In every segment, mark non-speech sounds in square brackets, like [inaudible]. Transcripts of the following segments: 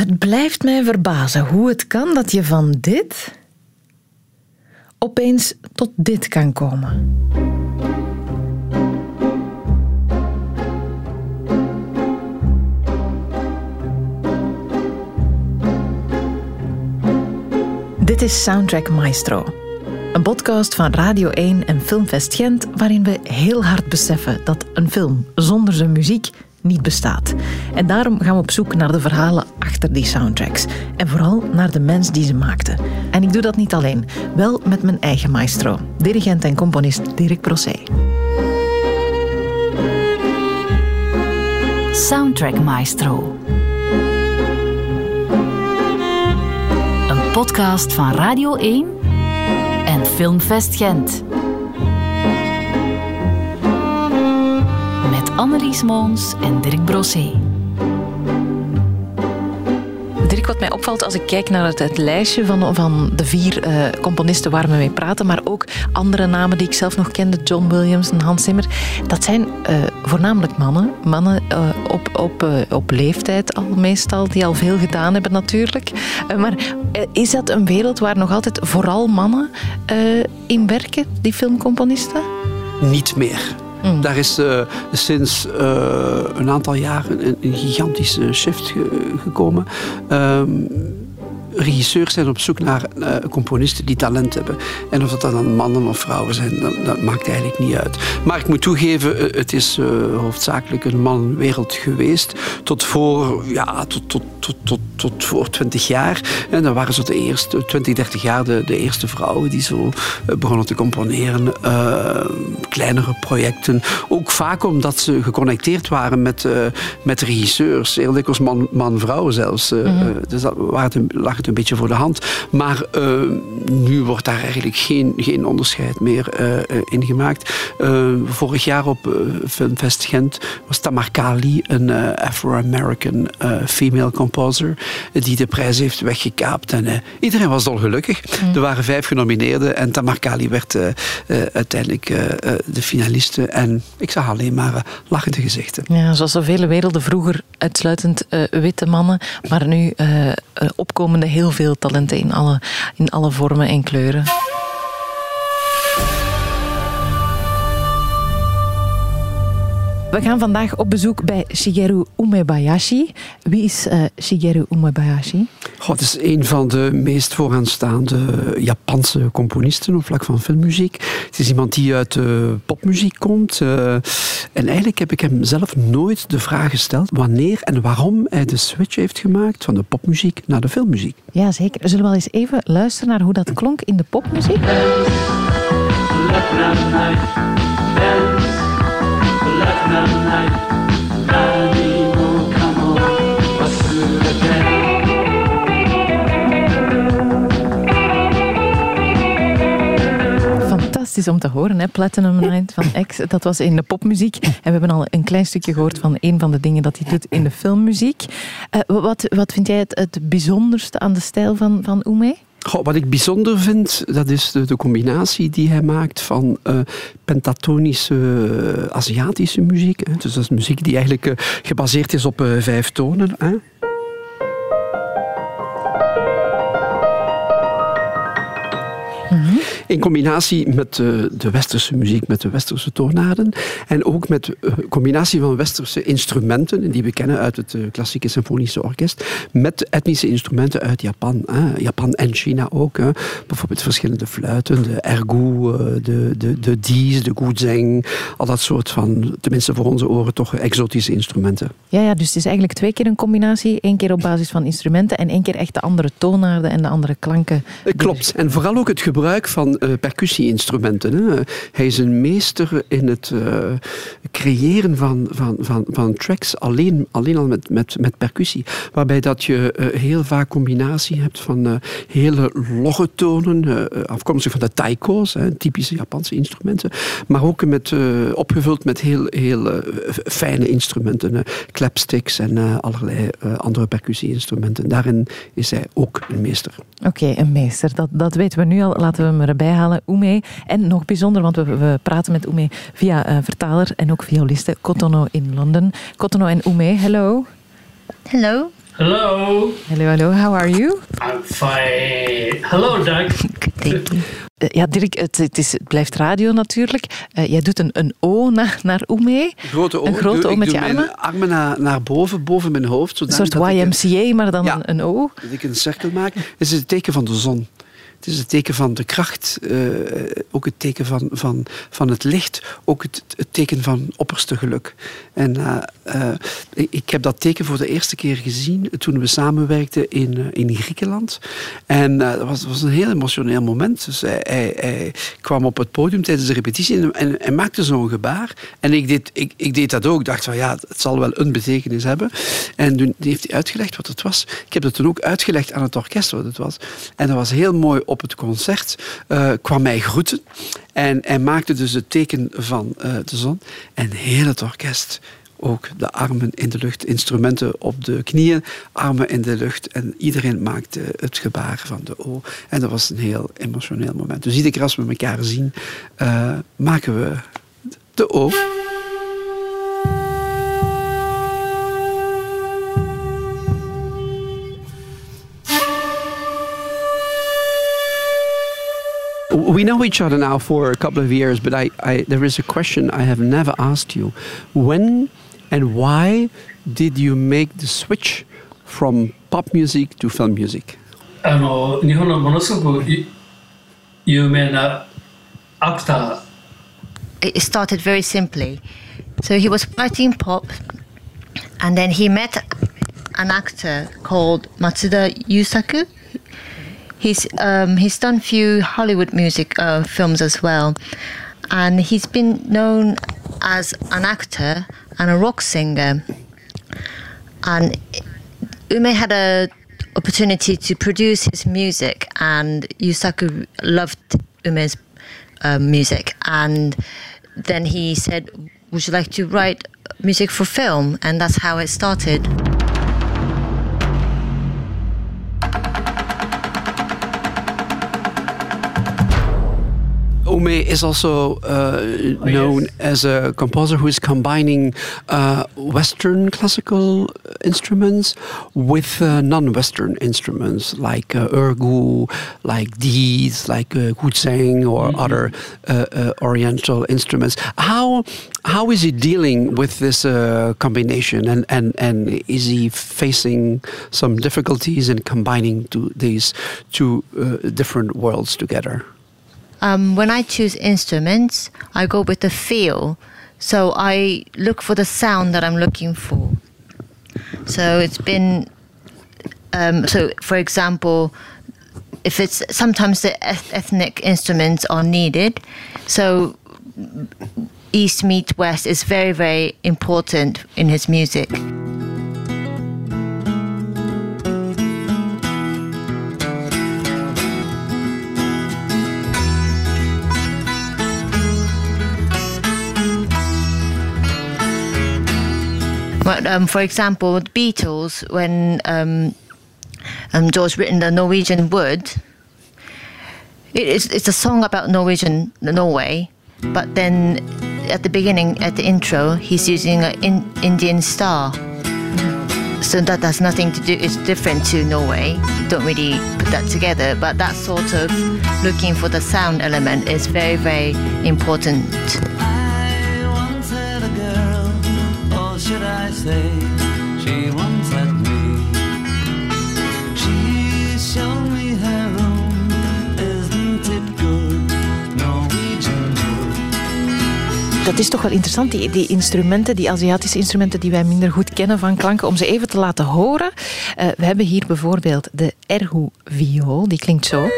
Het blijft mij verbazen hoe het kan dat je van dit opeens tot dit kan komen. Dit is Soundtrack Maestro. Een podcast van Radio 1 en Filmfest Gent, waarin we heel hard beseffen dat een film zonder zijn muziek niet bestaat. En daarom gaan we op zoek naar de verhalen achter die soundtracks. En vooral naar de mens die ze maakte. En ik doe dat niet alleen, wel met mijn eigen maestro, dirigent en componist Dirk Proce. Soundtrack Maestro. Een podcast van Radio 1 en Filmfest Gent. Annelies Moons en Dirk Brossé. Dirk, wat mij opvalt als ik kijk naar het, lijstje van, van de vier uh, componisten waar we mee praten, maar ook andere namen die ik zelf nog kende, John Williams en Hans Zimmer, dat zijn uh, voornamelijk mannen. Mannen uh, op, op, op leeftijd al meestal, die al veel gedaan hebben natuurlijk. maar is dat een wereld waar nog altijd vooral mannen in werken, die filmcomponisten? Niet meer. Mm. Daar is uh, sinds uh, een aantal jaren een, gigantische shift ge gekomen. Um, regisseurs zijn op zoek naar uh, componisten die talent hebben. En of dat dan mannen of vrouwen zijn, dat, dat maakt eigenlijk niet uit. Maar ik moet toegeven, uh, het is uh, hoofdzakelijk een mannenwereld geweest. Tot voor, ja, tot, tot, tot, tot, tot voor 20 jaar. En dan waren zo de eerste, 20, 30 jaar de, de eerste vrouwen die zo begonnen te componeren. kleinere projecten. Ook vaak omdat ze geconnecteerd waren met, met regisseurs. Heel dikwijls man-vrouw man, zelfs. Mm -hmm. dus dat lag het een beetje voor de hand. Maar uh, nu wordt daar eigenlijk geen, geen onderscheid meer uh, in gemaakt. Vorig jaar op Filmfest Gent was Tamar Kali, een Afro-American female composer, die de prijs heeft weggekaapt. En iedereen was dolgelukkig. Mm. Er waren vijf genomineerden en Tamar Kali werd uiteindelijk de finaliste. En ik zag alleen maar lachende gezichten. Ja, zoals zoveel werelden vroeger uitsluitend witte mannen, maar nu opkomende heel veel talenten in alle, in alle vormen en kleuren. We gaan vandaag op bezoek bij Shigeru Umebayashi. Wie is uh, Shigeru Umebayashi? Het is een van de meest vooraanstaande Japanse componisten op vlak van filmmuziek. Het is iemand die uit de popmuziek komt. Uh, en eigenlijk heb ik hem zelf nooit de vraag gesteld wanneer en waarom hij de switch heeft gemaakt van de popmuziek naar de filmmuziek. Ja, zeker. Zullen we wel eens even luisteren naar hoe dat klonk in de popmuziek? Fantastisch om te horen, hè? Platinum [laughs] Night van X. Dat was in de popmuziek. En we hebben al een klein stukje gehoord van een van de dingen dat hij doet in de filmmuziek. Uh, wat, wat vind jij het, het bijzonderste aan de stijl van, van Ume? Goh, wat ik bijzonder vind, dat is de, de combinatie die hij maakt van uh, pentatonische uh, Aziatische muziek. Hè. Dus dat is muziek die eigenlijk uh, gebaseerd is op vijf tonen. Hè. In combinatie met de, de westerse muziek, met de westerse toonaarden. En ook met uh, combinatie van westerse instrumenten, die we kennen uit het uh, klassieke symfonische orkest, met etnische instrumenten uit Japan. Hè. Japan en China ook. Hè. Bijvoorbeeld verschillende fluiten, de ergu, uh, de, de, de dies, de guzheng, al dat soort van, tenminste voor onze oren, toch exotische instrumenten. Ja, ja, dus het is eigenlijk twee keer een combinatie. Eén keer op basis van instrumenten en één keer echt de andere toonaarden en de andere klanken. Klopt. En vooral ook het gebruik van uh, percussie-instrumenten. Hè. Hij is een meester in het uh, creëren van, van, van, van tracks alleen, alleen al met, met, met percussie. Waarbij dat je uh, heel vaak combinatie hebt van hele logge tonen, afkomstig van de taiko's, hè, typische Japanse instrumenten. Maar ook met, opgevuld met heel, heel fijne instrumenten, clapsticks en allerlei andere percussie-instrumenten. Daarin is hij ook een meester. Oké, een meester. Dat, dat weten we nu al. Laten we hem erbij halen. Ume. En nog bijzonder, want we, we praten met Ume via uh, vertaler en ook violiste Kotono in Londen. Kotono en Ume, hello. Hello. Hello. Hello, hello. How are you? I'm fine. Hello, Doug. [laughs] Good, thank you. Eh, ja, Dirk, het, het, is, het blijft radio natuurlijk. Uh, jij doet een, een O naar, naar Oeme. Grote O. Een grote O met je armen. Mijn armen naar, naar boven, boven mijn hoofd. Een soort YMCA, maar dan ja, een, een O. Dat ik een cirkel maak. Het is het teken van de zon. Het is het teken van de kracht, uh, ook het teken van, van, van het licht, ook het, het teken van opperste geluk. En uh, ik heb dat teken voor de eerste keer gezien toen we samenwerkten in, in Griekenland. En dat was, was een heel emotioneel moment. Dus hij, hij, kwam op het podium tijdens de repetitie en, hij maakte zo'n gebaar. En ik deed, ik, ik deed dat ook. Ik dacht van ja, het zal wel een betekenis hebben. En toen heeft hij uitgelegd wat het was. Ik heb dat toen ook uitgelegd aan het orkest wat het was. En dat was heel mooi op het concert, uh, kwam mij groeten. En hij maakte dus het teken van uh, de zon. En heel het orkest, ook de armen in de lucht, instrumenten op de knieën, armen in de lucht. En iedereen maakte het gebaar van de O. En dat was een heel emotioneel moment. Dus iedere keer als we elkaar zien, uh, maken we de O. we know each other now for a couple of years, but I, I, there is a question I have never asked you. When and why did you make the switch from pop music to film music? あの日本のものすごく有名なアクター It started very simply. So he was writing pop, and then he met an actor called Matsuda Yusaku. He's um, he's done few Hollywood music uh, films as well, and he's been known as an actor and a rock singer. And Ume had a opportunity to produce his music, and Yusaku loved Ume's uh, music, and then he said, "Would you like to write music for film?" And that's how it started. Ume is also uh, known yes. as a composer who is combining uh, Western classical instruments with uh, non-Western instruments like uh, ergu, like deeds, like uh, guzheng or Mm-hmm. other uh, uh, Oriental instruments. How how is he dealing with this uh, combination, and, and and is he facing some difficulties in combining to these two uh, different worlds together? Um, when I choose instruments, I go with the feel. So I look for the sound that I'm looking for. So it's been, um, so for example, if it's sometimes the eth- ethnic instruments are needed. So East meet West is very, very important in his music. But, um, for example, the Beatles, when um, um, George written the Norwegian Wood, it is, it's a song about Norwegian Norway, but then at the beginning, at the intro, he's using an in, Indian star. So that has nothing to do. It's different to Norway. Don't really put that together, but that sort of looking for the sound element is very, very important. Should I say, she once me. She showed me her isn't it good? Norwegian wood. Dat is toch wel interessant, die, instrumenten, die Aziatische instrumenten die wij minder goed kennen van klanken, om ze even te laten horen. Uh, we hebben hier bijvoorbeeld de erhu-viool, die klinkt zo.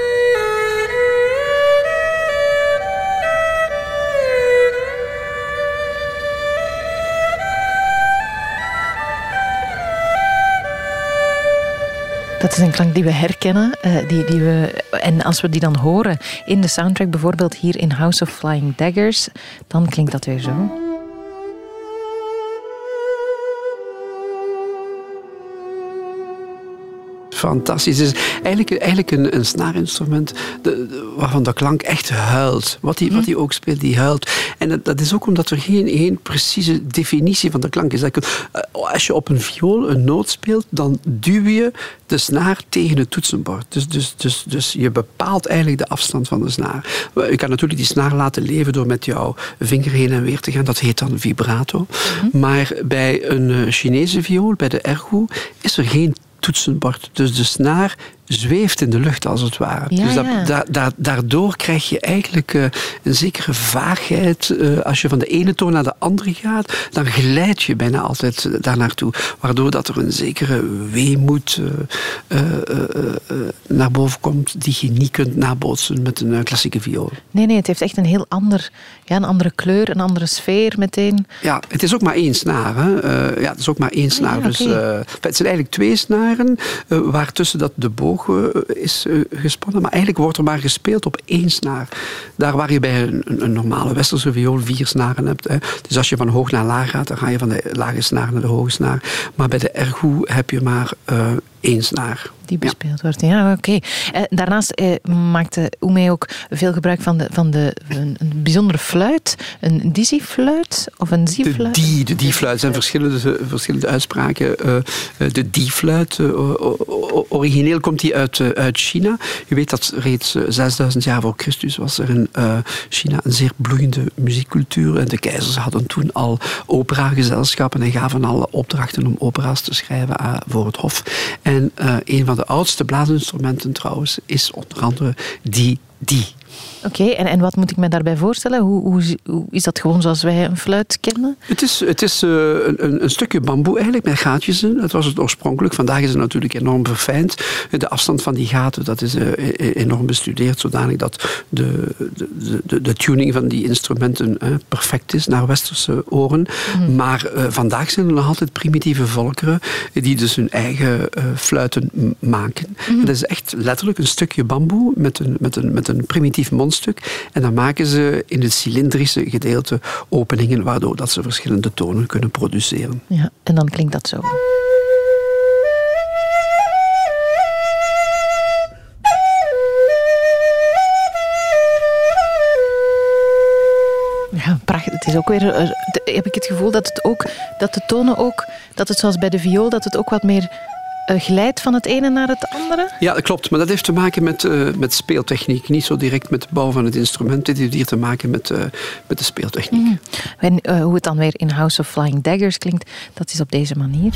Dat is een klank die we herkennen. Uh, die, die we, en als we die dan horen in de soundtrack, bijvoorbeeld hier in House of Flying Daggers, dan klinkt dat weer zo. Fantastisch. Het is eigenlijk, eigenlijk een, een snaarinstrument de, de, waarvan de klank echt huilt. Wat hij, wat hij ook speelt, die huilt. En dat, dat is ook omdat er geen, geen precieze definitie van de klank is. Dat eh, Als je op een viool een noot speelt, dan duw je de snaar tegen het toetsenbord. Dus, dus, dus, dus je bepaalt eigenlijk de afstand van de snaar. Je kan natuurlijk die snaar laten leven door met jouw vinger heen en weer te gaan. Dat heet dan vibrato. Maar bij een eh, Chinese viool, bij de ergo, is er geen toetsenbord. Dus de snaar zweeft in de lucht als het ware. Ja, dus dat, ja. da- da- daardoor krijg je eigenlijk eh, een zekere vaagheid. eh, als je van de ene toon naar de andere gaat, dan glijd je bijna altijd daar naartoe. Waardoor dat er een zekere weemoed eh, naar boven komt die je niet kunt nabootsen met een klassieke viool. Nee, nee, het heeft echt een heel ander, ja, een andere kleur, een andere sfeer meteen. Ja, het is ook maar één snaar. Hè. Ja, het is ook maar één snaar. ja, dus, oké. eh, het zijn eigenlijk twee snaren, waartussen dat de boog eh, is eh, gespannen. Maar eigenlijk wordt er maar gespeeld op één snaar. Daar waar je bij een, een- normale westerse viool vier snaren hebt. Hè. Dus als je van hoog naar laag gaat, dan ga je van de lage snaar naar de hoge snaar. Maar bij de ergoe heb je maar eh, één snaar. Die Ja. bespeeld wordt. Ja, oké. Eh, daarnaast eh, maakte Oemé ook veel gebruik van, de, van de, een, een bijzondere fluit. Een dizzy-fluit of een De zie-fluit. die, de die-fluit zijn verschillende, verschillende uitspraken. Eh, eh, de die-fluit, origineel komt die uit, uit China. Je weet dat reeds eh, 6000 jaar voor Christus was er in China een zeer bloeiende muziekcultuur. En de keizers hadden toen al operagezelschappen en gaven al opdrachten om opera's te schrijven voor het hof. En een van de oudste blaasinstrumenten trouwens is onder andere die die. Oké, en, en wat moet ik me daarbij voorstellen? Hoe, hoe, hoe is dat gewoon zoals wij een fluit kennen? Het is, het is eh, een, een- stukje bamboe eigenlijk met gaatjes in. Dat was het oorspronkelijk. Vandaag is het natuurlijk enorm verfijnd. De afstand van die gaten dat is eh, e- enorm bestudeerd, zodanig dat de, de, de, de tuning van die instrumenten perfect is naar westerse oren. Maar eh, vandaag zijn er nog altijd primitieve volkeren die dus hun eigen fluiten maken. En dat is echt letterlijk een stukje bamboe met een, met een, met een mondstuk. En dan maken ze in het cilindrische gedeelte openingen, waardoor dat ze verschillende tonen kunnen produceren. Ja, en dan klinkt dat zo. Ja, prachtig. Het is ook weer. eh, heb ik het gevoel dat het ook. dat de tonen ook. dat het zoals bij de viool. dat het ook wat meer glijdt van het ene naar het andere? Ja, dat klopt. Maar dat heeft te maken met, eh, met speeltechniek. Niet zo direct met de bouw van het instrument. Dit heeft hier te maken met, eh, met de speeltechniek. En eh, hoe het dan weer in House of Flying Daggers klinkt, dat is op deze manier.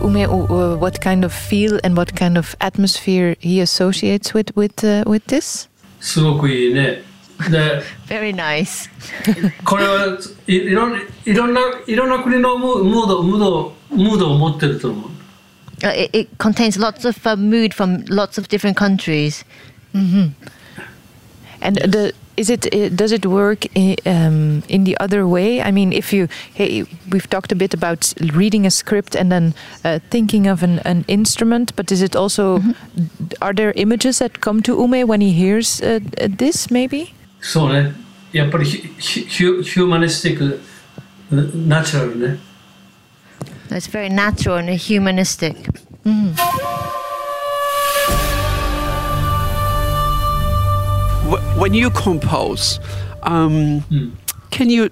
Ume uh, what kind of feel and what kind of atmosphere he associates with with uh, with this. すごくいいね。[laughs] で、 Very nice. これはいいろんいろんないろんな国のムムードムードムードを持ってると思う。 Uh, it, it contains lots of uh, mood from lots of different countries. And yes. the is it eh, does it work in, um, in, the other way i mean if you hey we've talked a bit about reading a script and then uh, thinking of an, an, instrument but is it also mm -hmm. are there images that come to ume when he hears uh, this maybe so yeah but humanistic uh, natural that's very natural and humanistic mm. When you compose, um, can you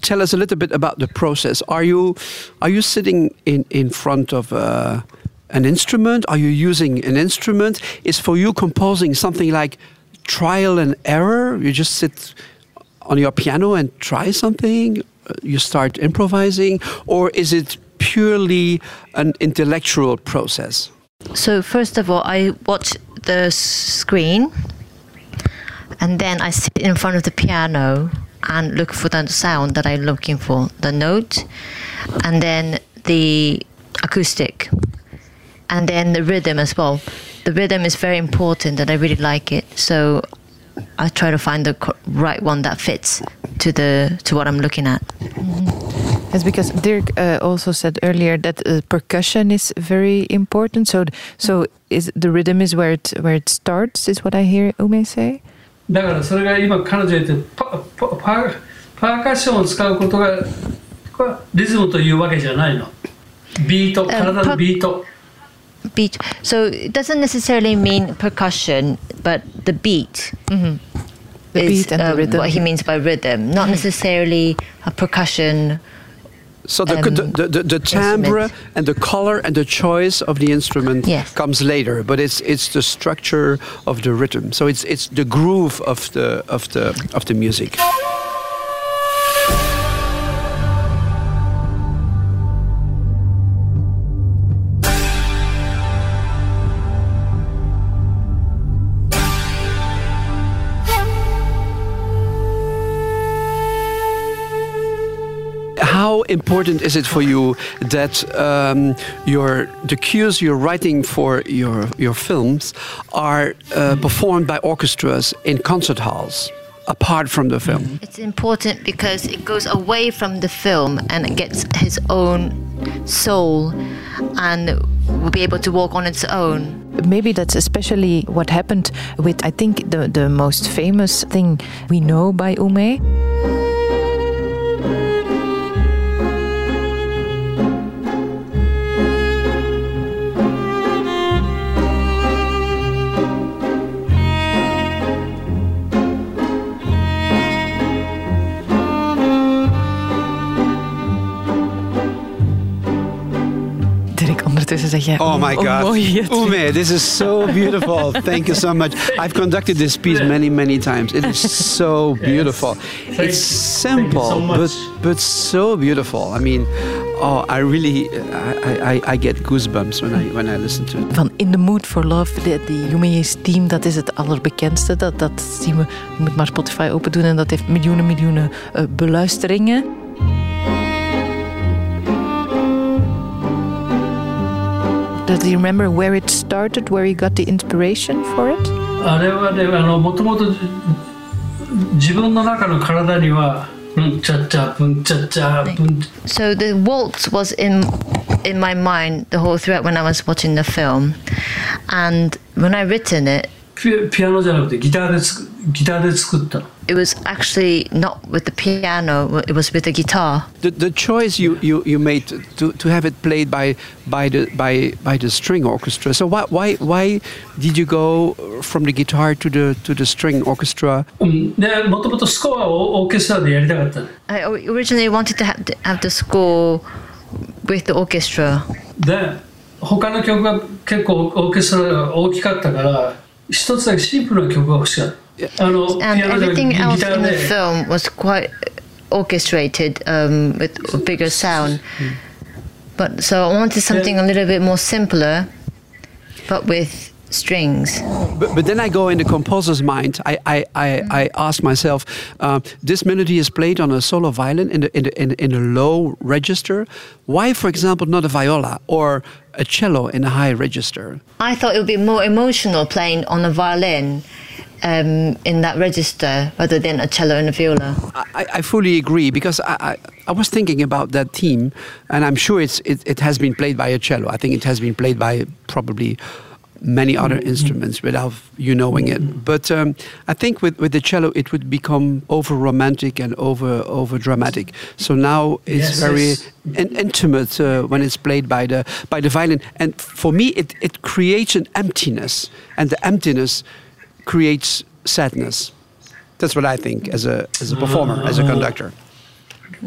tell us a little bit about the process? Are you are you sitting in in front of uh, an instrument? Are you using an instrument? Is for you composing something like trial and error? You just sit on your piano and try something. Uh, You start improvising, or is it purely an intellectual process? So first of all, I watch the screen, and then I sit in front of the piano and look for the sound that I'm looking for, the note, and then the acoustic, and then the rhythm as well. The rhythm is very important, and I really like it. So I try to find the right one that fits to the to what I'm looking at. Yes, because Dirk uh, also said earlier that uh, percussion is very important. So, so is the rhythm is where it where it starts. Is what I hear Ume say. だからそれが今彼女言ってるパパパパーカッションを使うことがリズムというわけじゃないのビート体のビート Beat. So it doesn't necessarily mean percussion, but the beat. The is beat and the um, rhythm. what he means by rhythm, not necessarily a percussion. So the, Um, the, the, the, the timbre instrument. and the color and the choice of the instrument Yes. comes later, but it's it's the structure of the rhythm. So it's it's the groove of the of the of the music. How important is it for you that um, your the cues you're writing for your your films are uh, performed by orchestras in concert halls, apart from the film? It's important because it goes away from the film and it gets his own soul and will be able to walk on its own. Maybe that's especially what happened with I think the the most famous thing we know by Ume. Dirk, ondertussen zeg jij... Oh my hoe God. Ume, this is so beautiful. Thank you so much. I've conducted this piece many, many times. It is so [laughs] beautiful. It's simple, so but but so beautiful. I mean, oh, I really, I, I, I get goosebumps when I when I listen to it. Van In the Mood for Love, de, die Yume's team, dat is het allerbekendste. Dat, dat zien we. Je moet maar Spotify open doen en dat heeft miljoenen, miljoenen eh, beluisteringen. Does he remember where it started, where he got the inspiration for it? あれはねあのもともと自分の中の体にはうんちゃっちゃぷんちゃっちゃぷん So the waltz was in in my mind the whole throughout when I was watching the film, and when I written it, ピピアノじゃなくてギターでつく It was actually not with the piano, it was with the guitar. The, the choice you, you, you made to, to have it played by, by, the, by, by the string orchestra. So why, why, why did you go from the guitar to the, to the string orchestra? Um, I originally wanted to have the, have the score with the orchestra. で他の曲が結構オーケストラが大きかったから 一つだけシンプルな曲が欲しかったあのピ And アノじゃなくて everything ギ else ター in the で film was quite orchestrated um, with a bigger sound. But so I wanted something a little bit more simpler, but with strings. But, but then I go in the composer's mind. I I, I, I ask myself, uh, this melody is played on a solo violin in the, in, the, in, in a low register. Why, for example, not a viola or a cello in a high register? I thought it would be more emotional playing on a violin um, in that register rather than a cello and a viola. I, I fully agree because I, I, I was thinking about that theme, and I'm sure it's it, it has been played by a cello. I think it has been played by probably many other instruments without you knowing it. But um, I think with, with the cello it would become over romantic and over over dramatic. So now it's Yes, very yes. in, intimate uh, when it's played by the by the violin. And for me, it, it creates an emptiness, and the emptiness creates sadness. That's what I think as a as a performer, as a conductor.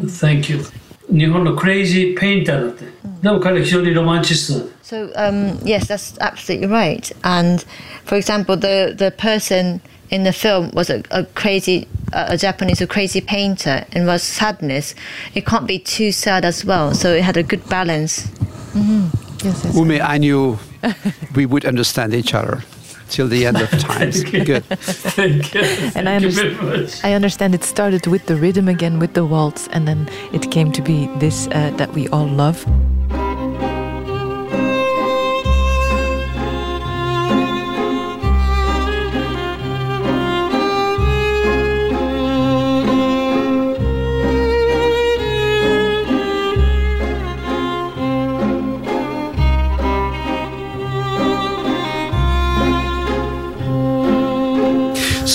Thank you 日本のクレイジーペインターだってでも彼非常にロマンチストだ So um, yes, that's absolutely right. And for example, the the person in the film was a, a crazy, a a Japanese, a crazy painter, and was sadness. It can't be too sad as well. So it had a good balance. Yes, yes. Ume, I knew [laughs] we would understand each other till the end of [laughs] times. Thank you. Good. Thank you. And I Thank you very understand, much. I understand it started with the rhythm again, with the waltz, and then it came to be this uh, that we all love.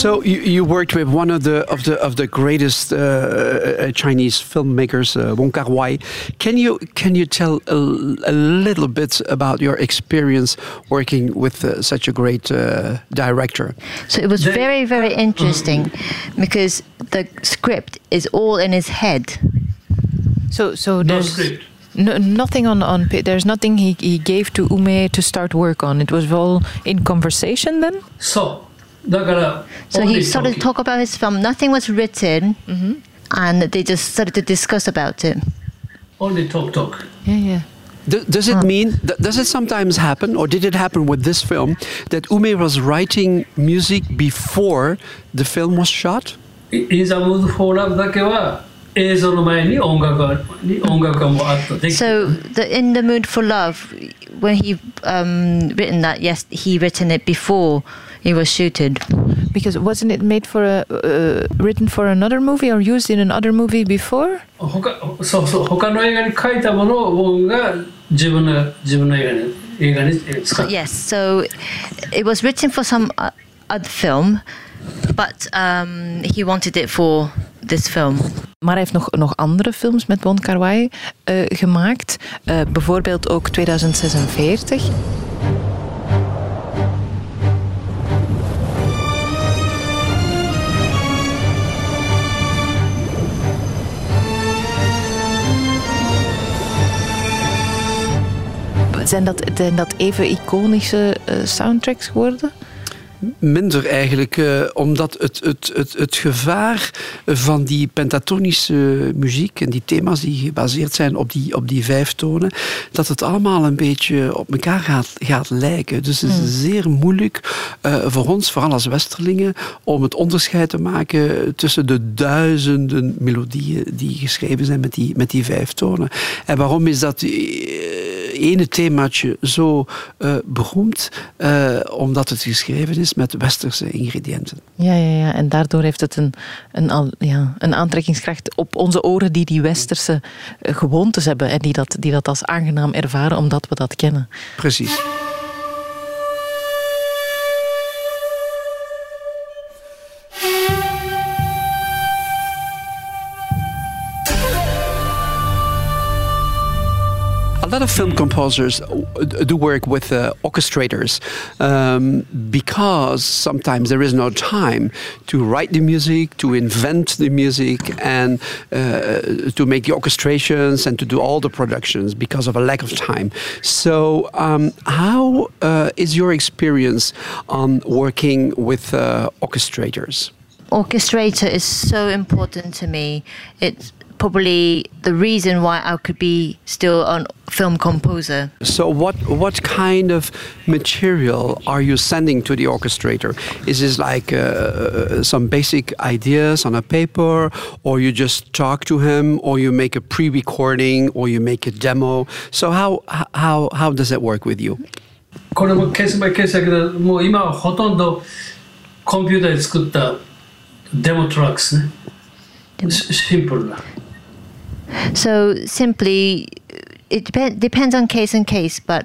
So you, you worked with one of the of the of the greatest uh, uh, Chinese filmmakers, uh, Wong Kar Wai. Can you can you tell a, a little bit about your experience working with uh, such a great uh, director? So it was very very interesting because the script is all in his head. So so there's. No script. No, nothing on on there's nothing he, he gave to Ume to start work on. It was all in conversation then. So So only he started to talking. talk about his film. Nothing was written, and they just started to discuss about it. only talk talk Yeah, yeah. Do- Does it mean, th- does it sometimes happen, or did it happen with this film, that Ume was writing music before the film was shot? In the Mood for Love だけは映像の前に音楽がに音楽がもうあったできて So the In the Mood for Love, when he um, written that, yes, he written it before it was shooted. Because wasn't it made for a uh, written for another movie or used in another movie before? 他そうそう他の映画に書いたものを僕が自分の自分の映画に映画に使 So, った yes, so it was written for some uh, other film, but um, he wanted it for this film. Maar hij heeft nog, nog andere films met Won Kar Wai eh, gemaakt. Eh, bijvoorbeeld ook 2046. Zijn dat, zijn dat even iconische eh, soundtracks geworden? Minder eigenlijk, eh, omdat het, het, het, het gevaar van die pentatonische muziek en die thema's die gebaseerd zijn op die, op die vijf tonen, dat het allemaal een beetje op elkaar gaat, gaat lijken. Dus het is zeer moeilijk eh, voor ons, vooral als Westerlingen, om het onderscheid te maken tussen de duizenden melodieën die geschreven zijn met die, met die vijf tonen. En waarom is dat ene themaatje zo eh, beroemd? Eh, omdat het geschreven is met westerse ingrediënten. Ja, ja, ja. En daardoor heeft het een, een, al- ja, een aantrekkingskracht op onze oren die die westerse eh, gewoontes hebben en die dat, die dat als aangenaam ervaren omdat we dat kennen. Precies. Lot of film composers do work with uh, orchestrators um, because sometimes there is no time to write the music, to invent the music, and uh, to make the orchestrations and to do all the productions because of a lack of time. So, um, how uh, is your experience on working with uh, orchestrators? Orchestrator is so important to me. It's probably the reason why I could be still a film composer. So, what what kind of material are you sending to the orchestrator? Is this like uh, some basic ideas on a paper, or you just talk to him, or you make a pre-recording, or you make a demo? So, how how how does that work with you? これもケースバイケースだけどもう今はほとんどコンピューターで作ったデモトラックスねシシンプルな So simply, it depend, depends on case and case, but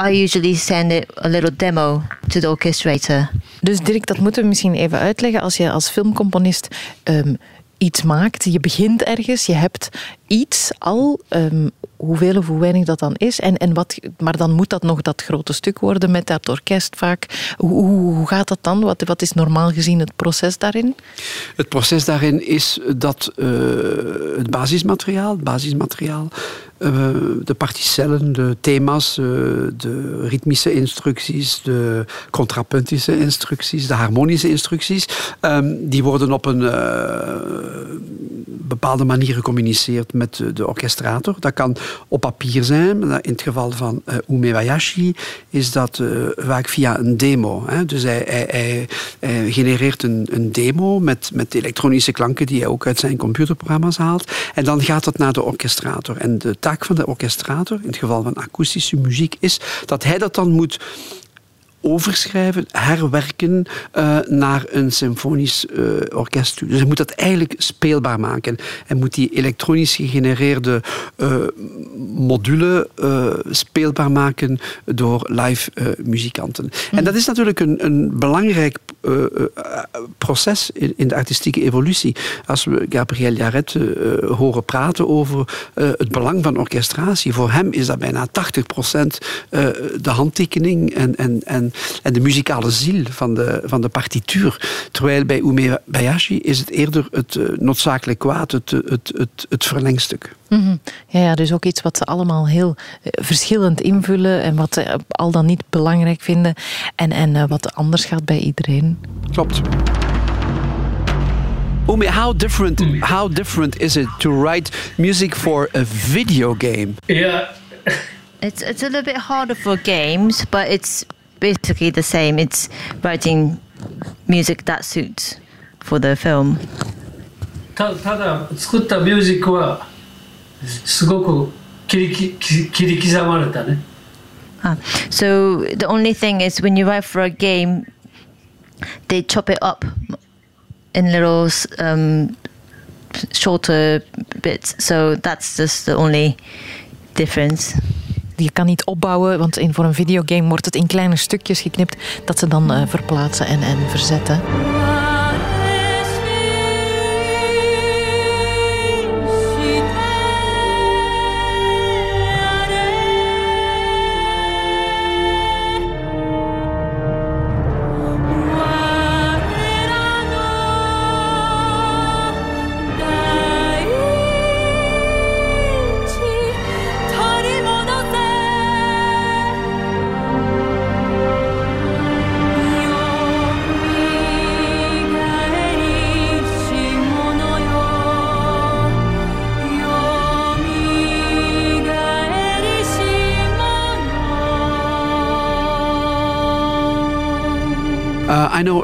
I usually send it a little demo to the orchestrator. Dus Dirk, dat moeten we misschien even uitleggen. Als je als filmcomponist ehm, iets maakt, je begint ergens, je hebt iets al, ehm, hoeveel of hoe weinig dat dan is, en, en wat, maar dan moet dat nog dat grote stuk worden met dat orkest vaak. Hoe, hoe, gaat dat dan? Wat, wat is normaal gezien het proces daarin? Het proces daarin is dat uh, het basismateriaal, het basismateriaal uh, de particellen, de thema's, uh, de ritmische instructies, de contrapuntische instructies, de harmonische instructies, um, die worden op een bepaalde manier gecommuniceerd met de orchestrator. Dat kan op papier zijn, in het geval van Ume Wayashi is dat vaak via een demo. Hè. Dus hij, hij genereert een, een, demo met, met elektronische klanken die hij ook uit zijn computerprogramma's haalt. En dan gaat dat naar de orchestrator. En de taak van de orchestrator, in het geval van akoestische muziek, is dat hij dat dan moet overschrijven, herwerken uh, naar een symfonisch uh, orkest. Dus hij moet dat eigenlijk speelbaar maken. Hij moet die elektronisch gegenereerde uh, module speelbaar maken door live muzikanten. Mm. En dat is natuurlijk een, een belangrijk proces in, in, de artistieke evolutie. Als we Gabriel Jaret horen praten over het belang van orchestratie, voor hem is dat bijna 80% de handtekening en, en, en en de muzikale ziel van de, van de partituur. Terwijl bij Umebayashi is het eerder het uh, noodzakelijk kwaad, het, het, het, het verlengstuk. Mm -hmm. ja, ja, dus ook iets wat ze allemaal heel uh, verschillend invullen en wat ze al dan niet belangrijk vinden en, en wat anders gaat bij iedereen. Klopt. Umi, how different, how different is it to write music for a video game? Yeah. It's, it's a little bit harder for games, but it's basically the same. It's writing music that suits for the film. たただ作ったミュージックはすごく切り切り刻まれたね。Ah, so the only thing is when you write for a game, they chop it up in little um, shorter bits. So that's just the only difference. Je kan niet opbouwen, want in, voor een videogame wordt het in kleine stukjes geknipt dat ze dan uh, verplaatsen en, en verzetten.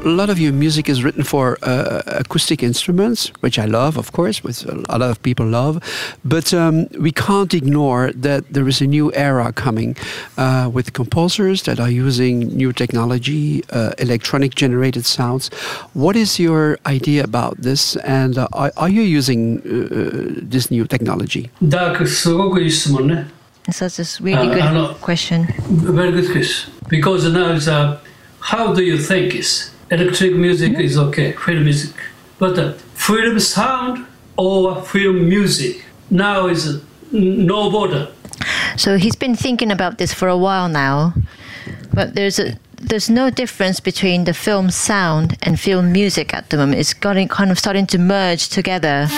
A lot of your music is written for uh, acoustic instruments, which I love, of course, which a lot of people love. But um, we can't ignore that there is a new era coming uh, with composers that are using new technology, uh, electronic generated sounds. What is your idea about this? And uh, are, are, you using uh, this new technology? That's a really good question. Very good question. Because now it's a how do you think is electric music is okay, film music, but uh, film sound or film music now is no border. So he's been thinking about this for a while now, but there's a there's no difference between the film sound and film music at the moment. It's getting kind of starting to merge together.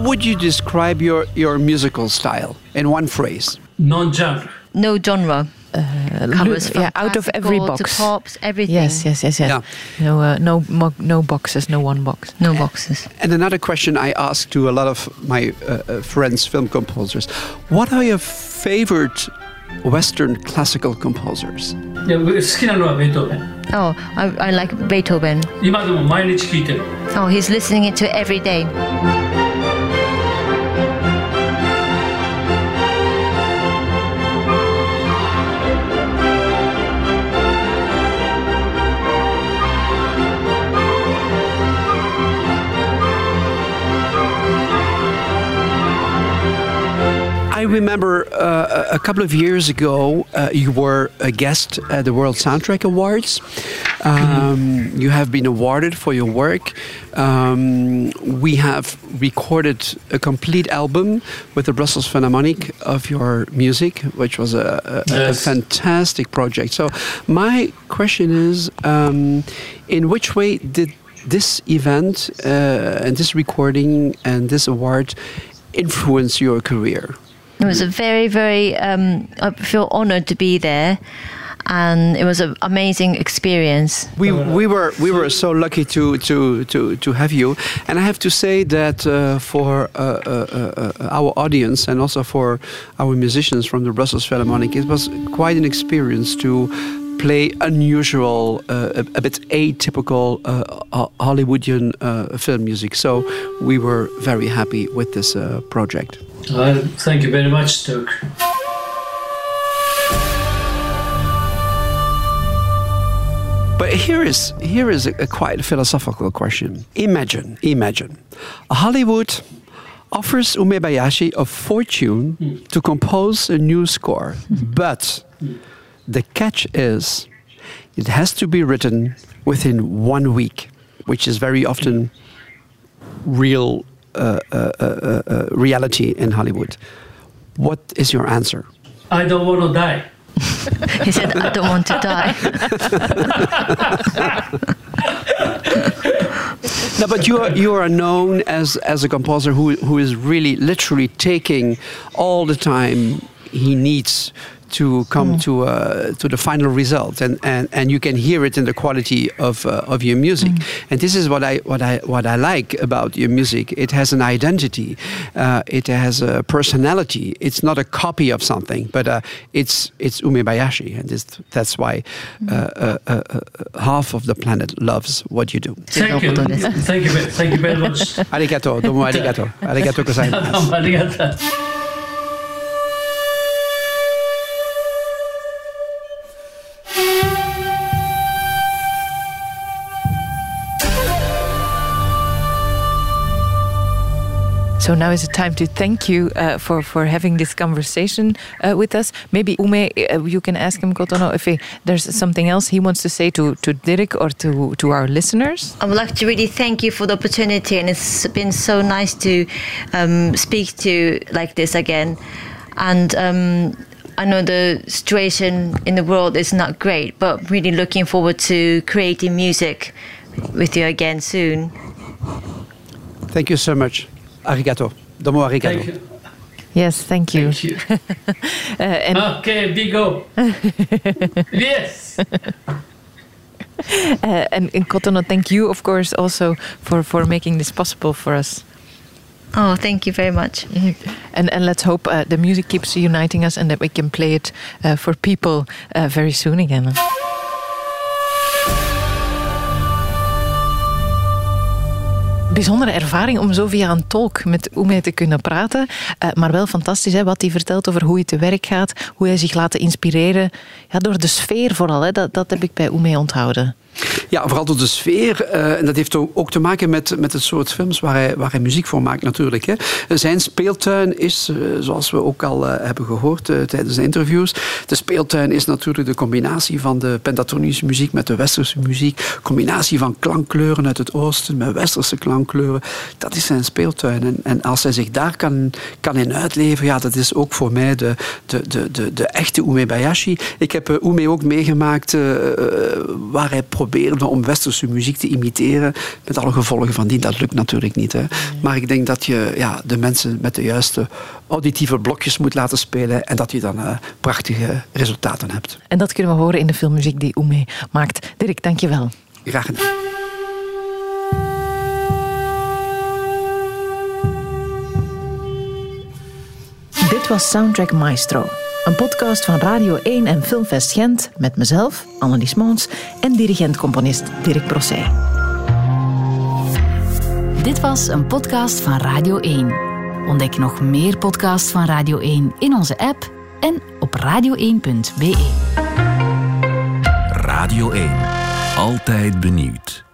Would you describe your, your musical style in one phrase? Non-genre. No genre. Uh, Covers yeah, out of every box. pops, everything. Yes, yes, yes, yes. Yeah. No, uh, no, no boxes, no one box. No boxes. And another question I ask to a lot of my uh, uh friends, film composers: What are your favorite Western classical composers? Oh, I, I like Beethoven. Oh, he's listening to it every day. Remember uh, a couple of years ago, uh, you were a guest at the World Soundtrack Awards. Um, you have been awarded for your work. Um, we have recorded a complete album with the Brussels Philharmonic of your music, which was a, a, yes. a fantastic project. So, my question is um, in which way did this event uh, and this recording and this award influence your career? It was a very, very, um, I feel honored to be there. And it was an amazing experience. We, we were we were so lucky to, to, to, to have you, and I have to say that uh, for uh, uh, uh our audience and also for our musicians from the Brussels Philharmonic, it was quite an experience to play unusual, uh, a, a bit atypical uh, Hollywoodian uh, film music. So we were very happy with this uh, project. Uh, thank you very much, Dirk. But here is here is a, a quite philosophical question. Imagine, imagine, Hollywood offers Umebayashi a fortune to compose a new score, but the catch is it has to be written within one week, which is very often real uh, uh, uh, uh, uh, reality in Hollywood. What is your answer? I don't want to die. [laughs] He said, I don't want to die. [laughs] No, but you are you are known as as a composer who who is really literally taking all the time he needs to come to uh, to the final result, and, and, and you can hear it in the quality of uh, of your music. And this is what I what I what I like about your music. It has an identity, uh, it has a personality. It's not a copy of something, but uh, it's it's Umebayashi, and this, that's why uh, uh, uh, uh, half of the planet loves what you do. Thank you. Thank you. Thank you very much. Arigato, domo arigato. Arigato gozaimasu. [laughs] So now is the time to thank you uh, for for having this conversation uh, with us. Maybe Ume, uh, you can ask him Kotono if he, there's something else he wants to say to to Dirk or to to our listeners. I would like to really thank you for the opportunity, and it's been so nice to um, speak to like this again. And um, I know the situation in the world is not great, but really looking forward to creating music with you again soon. Thank you so much. Arigato. Domo arigato. Thank you. Yes, thank you. Thank you. [laughs] Uh, and Okay, big go. [laughs] yes. uh, and, and Kotono, thank you, of course, also for for making this possible for us. Oh, thank you very much. [laughs] And and let's hope uh, the music keeps uniting us and that we can play it uh, for people uh, very soon again. Bijzondere ervaring om zo via een tolk met Oemé te kunnen praten. Uh, maar wel fantastisch hè, wat hij vertelt over hoe hij te werk gaat. Hoe hij zich laat inspireren. Ja, door de sfeer vooral. Hè. Dat, dat heb ik bij Oemé onthouden. Ja, vooral door de sfeer. eh, en dat heeft ook te maken met, met het soort films waar hij, waar hij muziek voor maakt natuurlijk. Hè. Zijn speeltuin is, eh, zoals we ook al eh, hebben gehoord eh, tijdens de interviews, de speeltuin is natuurlijk de combinatie van de pentatonische muziek met de westerse muziek. Combinatie van klankkleuren uit het oosten met westerse klankkleuren. Dat is zijn speeltuin. En, en als hij zich daar kan, kan in uitleven, ja, dat is ook voor mij de, de, de, de, de echte Umebayashi. Ik heb Ume ook meegemaakt waar hij probeerde om westerse muziek te imiteren. Met alle gevolgen van die. Dat lukt natuurlijk niet. Hè. Maar ik denk dat je ja, de mensen met de juiste auditieve blokjes moet laten spelen. En dat je dan uh, prachtige resultaten hebt. En dat kunnen we horen in de filmmuziek die Oemé maakt. Dirk, dank je wel. Graag gedaan. Dit was Soundtrack Maestro. Een podcast van Radio 1 en Filmfest Gent met mezelf, Annelies Moons en dirigent-componist Dirk Brosset. Dit was een podcast van Radio 1. Ontdek nog meer podcasts van Radio 1 in onze app en op radio1.be. Radio 1. Altijd benieuwd.